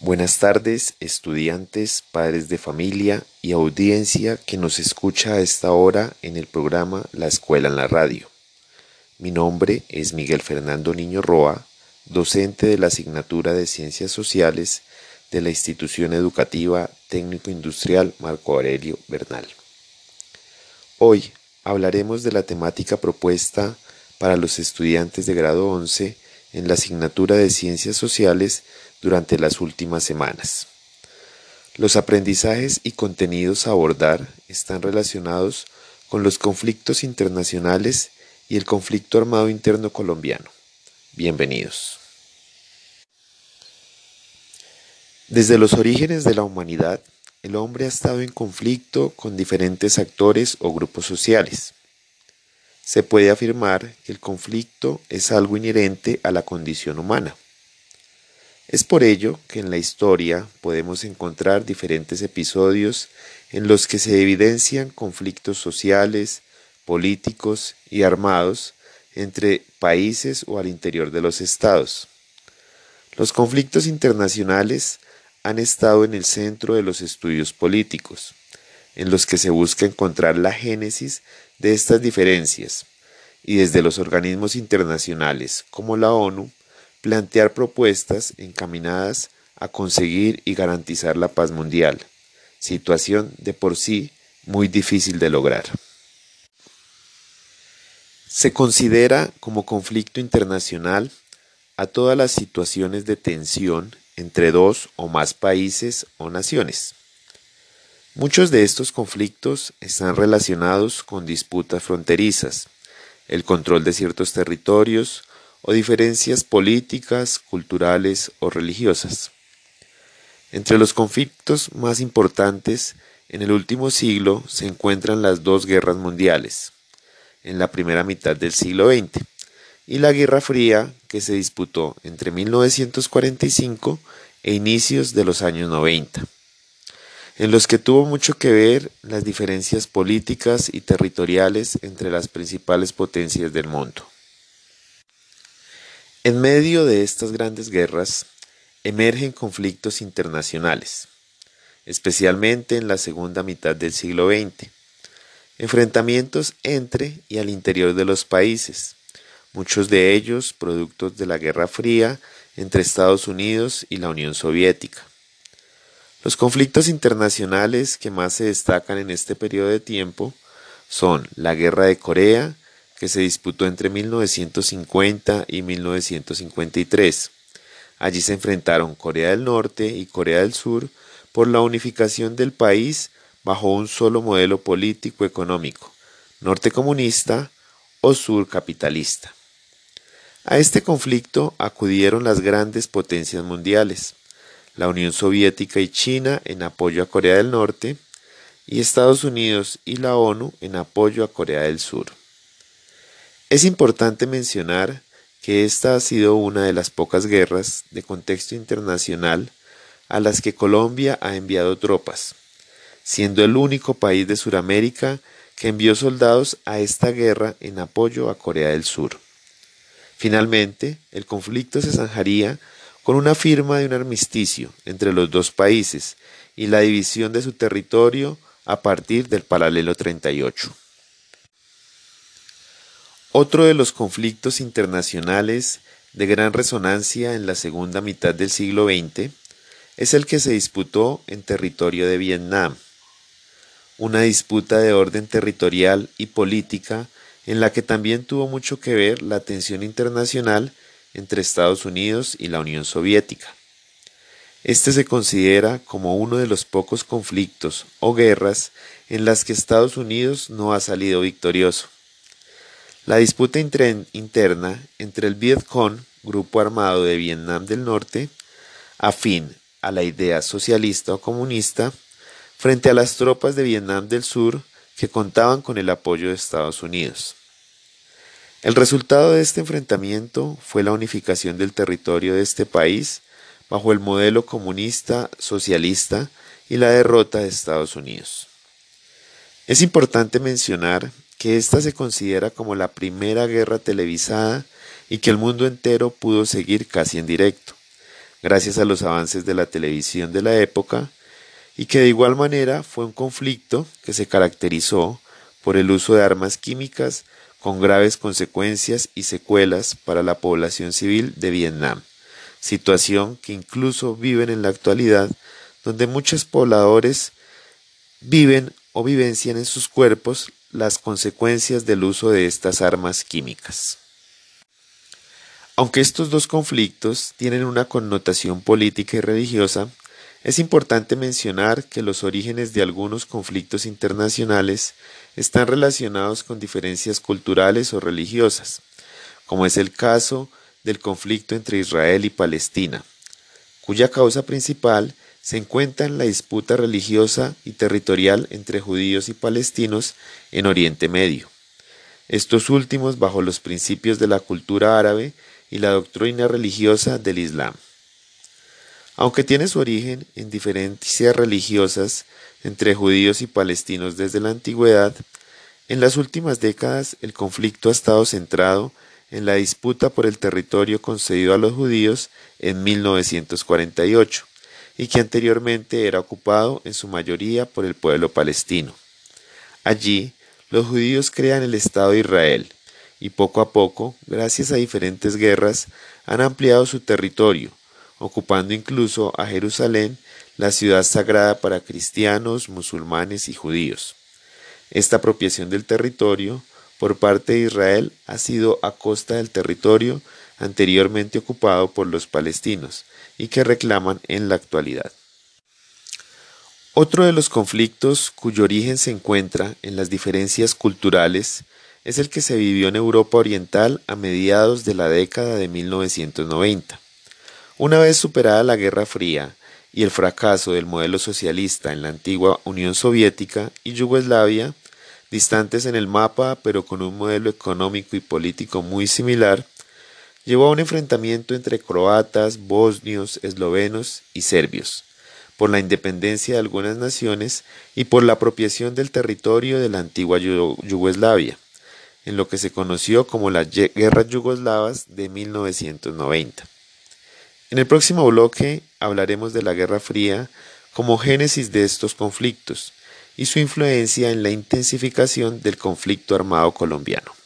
Buenas tardes, estudiantes, padres de familia y audiencia que nos escucha a esta hora en el programa La Escuela en la Radio. Mi nombre es Miguel Fernando Niño Roa, docente de la asignatura de Ciencias Sociales de la institución educativa técnico industrial Marco Aurelio Bernal. Hoy hablaremos de la temática propuesta para los estudiantes de grado 11 en la asignatura de Ciencias Sociales durante las últimas semanas. Los aprendizajes y contenidos a abordar están relacionados con los conflictos internacionales y el conflicto armado interno colombiano. Bienvenidos. Desde los orígenes de la humanidad, el hombre ha estado en conflicto con diferentes actores o grupos sociales. Se puede afirmar que el conflicto es algo inherente a la condición humana. Es por ello que en la historia podemos encontrar diferentes episodios en los que se evidencian conflictos sociales, políticos y armados entre países o al interior de los estados. Los conflictos internacionales han estado en el centro de los estudios políticos, en los que se busca encontrar la génesis de estas diferencias, y desde los organismos internacionales como la ONU plantear propuestas encaminadas a conseguir y garantizar la paz mundial, situación de por sí muy difícil de lograr. Se considera como conflicto internacional a todas las situaciones de tensión entre dos o más países o naciones. Muchos de estos conflictos están relacionados con disputas fronterizas, el control de ciertos territorios o diferencias políticas, culturales o religiosas. Entre los conflictos más importantes en el último siglo se encuentran las dos guerras mundiales, en la primera mitad del siglo XX, y la Guerra Fría que se disputó entre 1945 e inicios de los años 90, en los que tuvo mucho que ver las diferencias políticas y territoriales entre las principales potencias del mundo. En medio de estas grandes guerras emergen conflictos internacionales, especialmente en la segunda mitad del siglo XX, enfrentamientos entre y al interior de los países, muchos de ellos productos de la Guerra Fría entre Estados Unidos y la Unión Soviética. Los conflictos internacionales que más se destacan en este periodo de tiempo son la Guerra de Corea, que se disputó entre 1950 y 1953. Allí se enfrentaron Corea del Norte y Corea del Sur por la unificación del país bajo un solo modelo político económico, norte comunista o sur capitalista. A este conflicto acudieron las grandes potencias mundiales, la Unión Soviética y China en apoyo a Corea del Norte, y Estados Unidos y la ONU en apoyo a Corea del Sur. Es importante mencionar que esta ha sido una de las pocas guerras de contexto internacional a las que Colombia ha enviado tropas, siendo el único país de Sudamérica que envió soldados a esta guerra en apoyo a Corea del Sur. Finalmente, el conflicto se zanjaría con una firma de un armisticio entre los dos países y la división de su territorio a partir del paralelo 38. Otro de los conflictos internacionales de gran resonancia en la segunda mitad del siglo XX es el que se disputó en territorio de Vietnam, una disputa de orden territorial y política en la que también tuvo mucho que ver la tensión internacional entre Estados Unidos y la Unión Soviética. Este se considera como uno de los pocos conflictos o guerras en las que Estados Unidos no ha salido victorioso. La disputa interna entre el Vietcong, grupo armado de Vietnam del Norte, afín a la idea socialista o comunista, frente a las tropas de Vietnam del Sur que contaban con el apoyo de Estados Unidos. El resultado de este enfrentamiento fue la unificación del territorio de este país bajo el modelo comunista socialista y la derrota de Estados Unidos. Es importante mencionar que esta se considera como la primera guerra televisada y que el mundo entero pudo seguir casi en directo, gracias a los avances de la televisión de la época, y que de igual manera fue un conflicto que se caracterizó por el uso de armas químicas con graves consecuencias y secuelas para la población civil de Vietnam, situación que incluso viven en la actualidad, donde muchos pobladores viven o vivencian en sus cuerpos las consecuencias del uso de estas armas químicas. Aunque estos dos conflictos tienen una connotación política y religiosa, es importante mencionar que los orígenes de algunos conflictos internacionales están relacionados con diferencias culturales o religiosas, como es el caso del conflicto entre Israel y Palestina, cuya causa principal se encuentra en la disputa religiosa y territorial entre judíos y palestinos en Oriente Medio. Estos últimos bajo los principios de la cultura árabe y la doctrina religiosa del Islam. Aunque tiene su origen en diferencias religiosas entre judíos y palestinos desde la antigüedad, en las últimas décadas el conflicto ha estado centrado en la disputa por el territorio concedido a los judíos en 1948 y que anteriormente era ocupado en su mayoría por el pueblo palestino. Allí, los judíos crean el Estado de Israel y poco a poco, gracias a diferentes guerras, han ampliado su territorio, ocupando incluso a Jerusalén, la ciudad sagrada para cristianos, musulmanes y judíos. Esta apropiación del territorio por parte de Israel ha sido a costa del territorio anteriormente ocupado por los palestinos, y que reclaman en la actualidad. Otro de los conflictos cuyo origen se encuentra en las diferencias culturales es el que se vivió en Europa Oriental a mediados de la década de 1990. Una vez superada la Guerra Fría y el fracaso del modelo socialista en la antigua Unión Soviética y Yugoslavia, distantes en el mapa pero con un modelo económico y político muy similar, llevó a un enfrentamiento entre croatas, bosnios, eslovenos y serbios, por la independencia de algunas naciones y por la apropiación del territorio de la antigua Yugoslavia, en lo que se conoció como las guerras yugoslavas de 1990. En el próximo bloque hablaremos de la Guerra Fría como génesis de estos conflictos y su influencia en la intensificación del conflicto armado colombiano.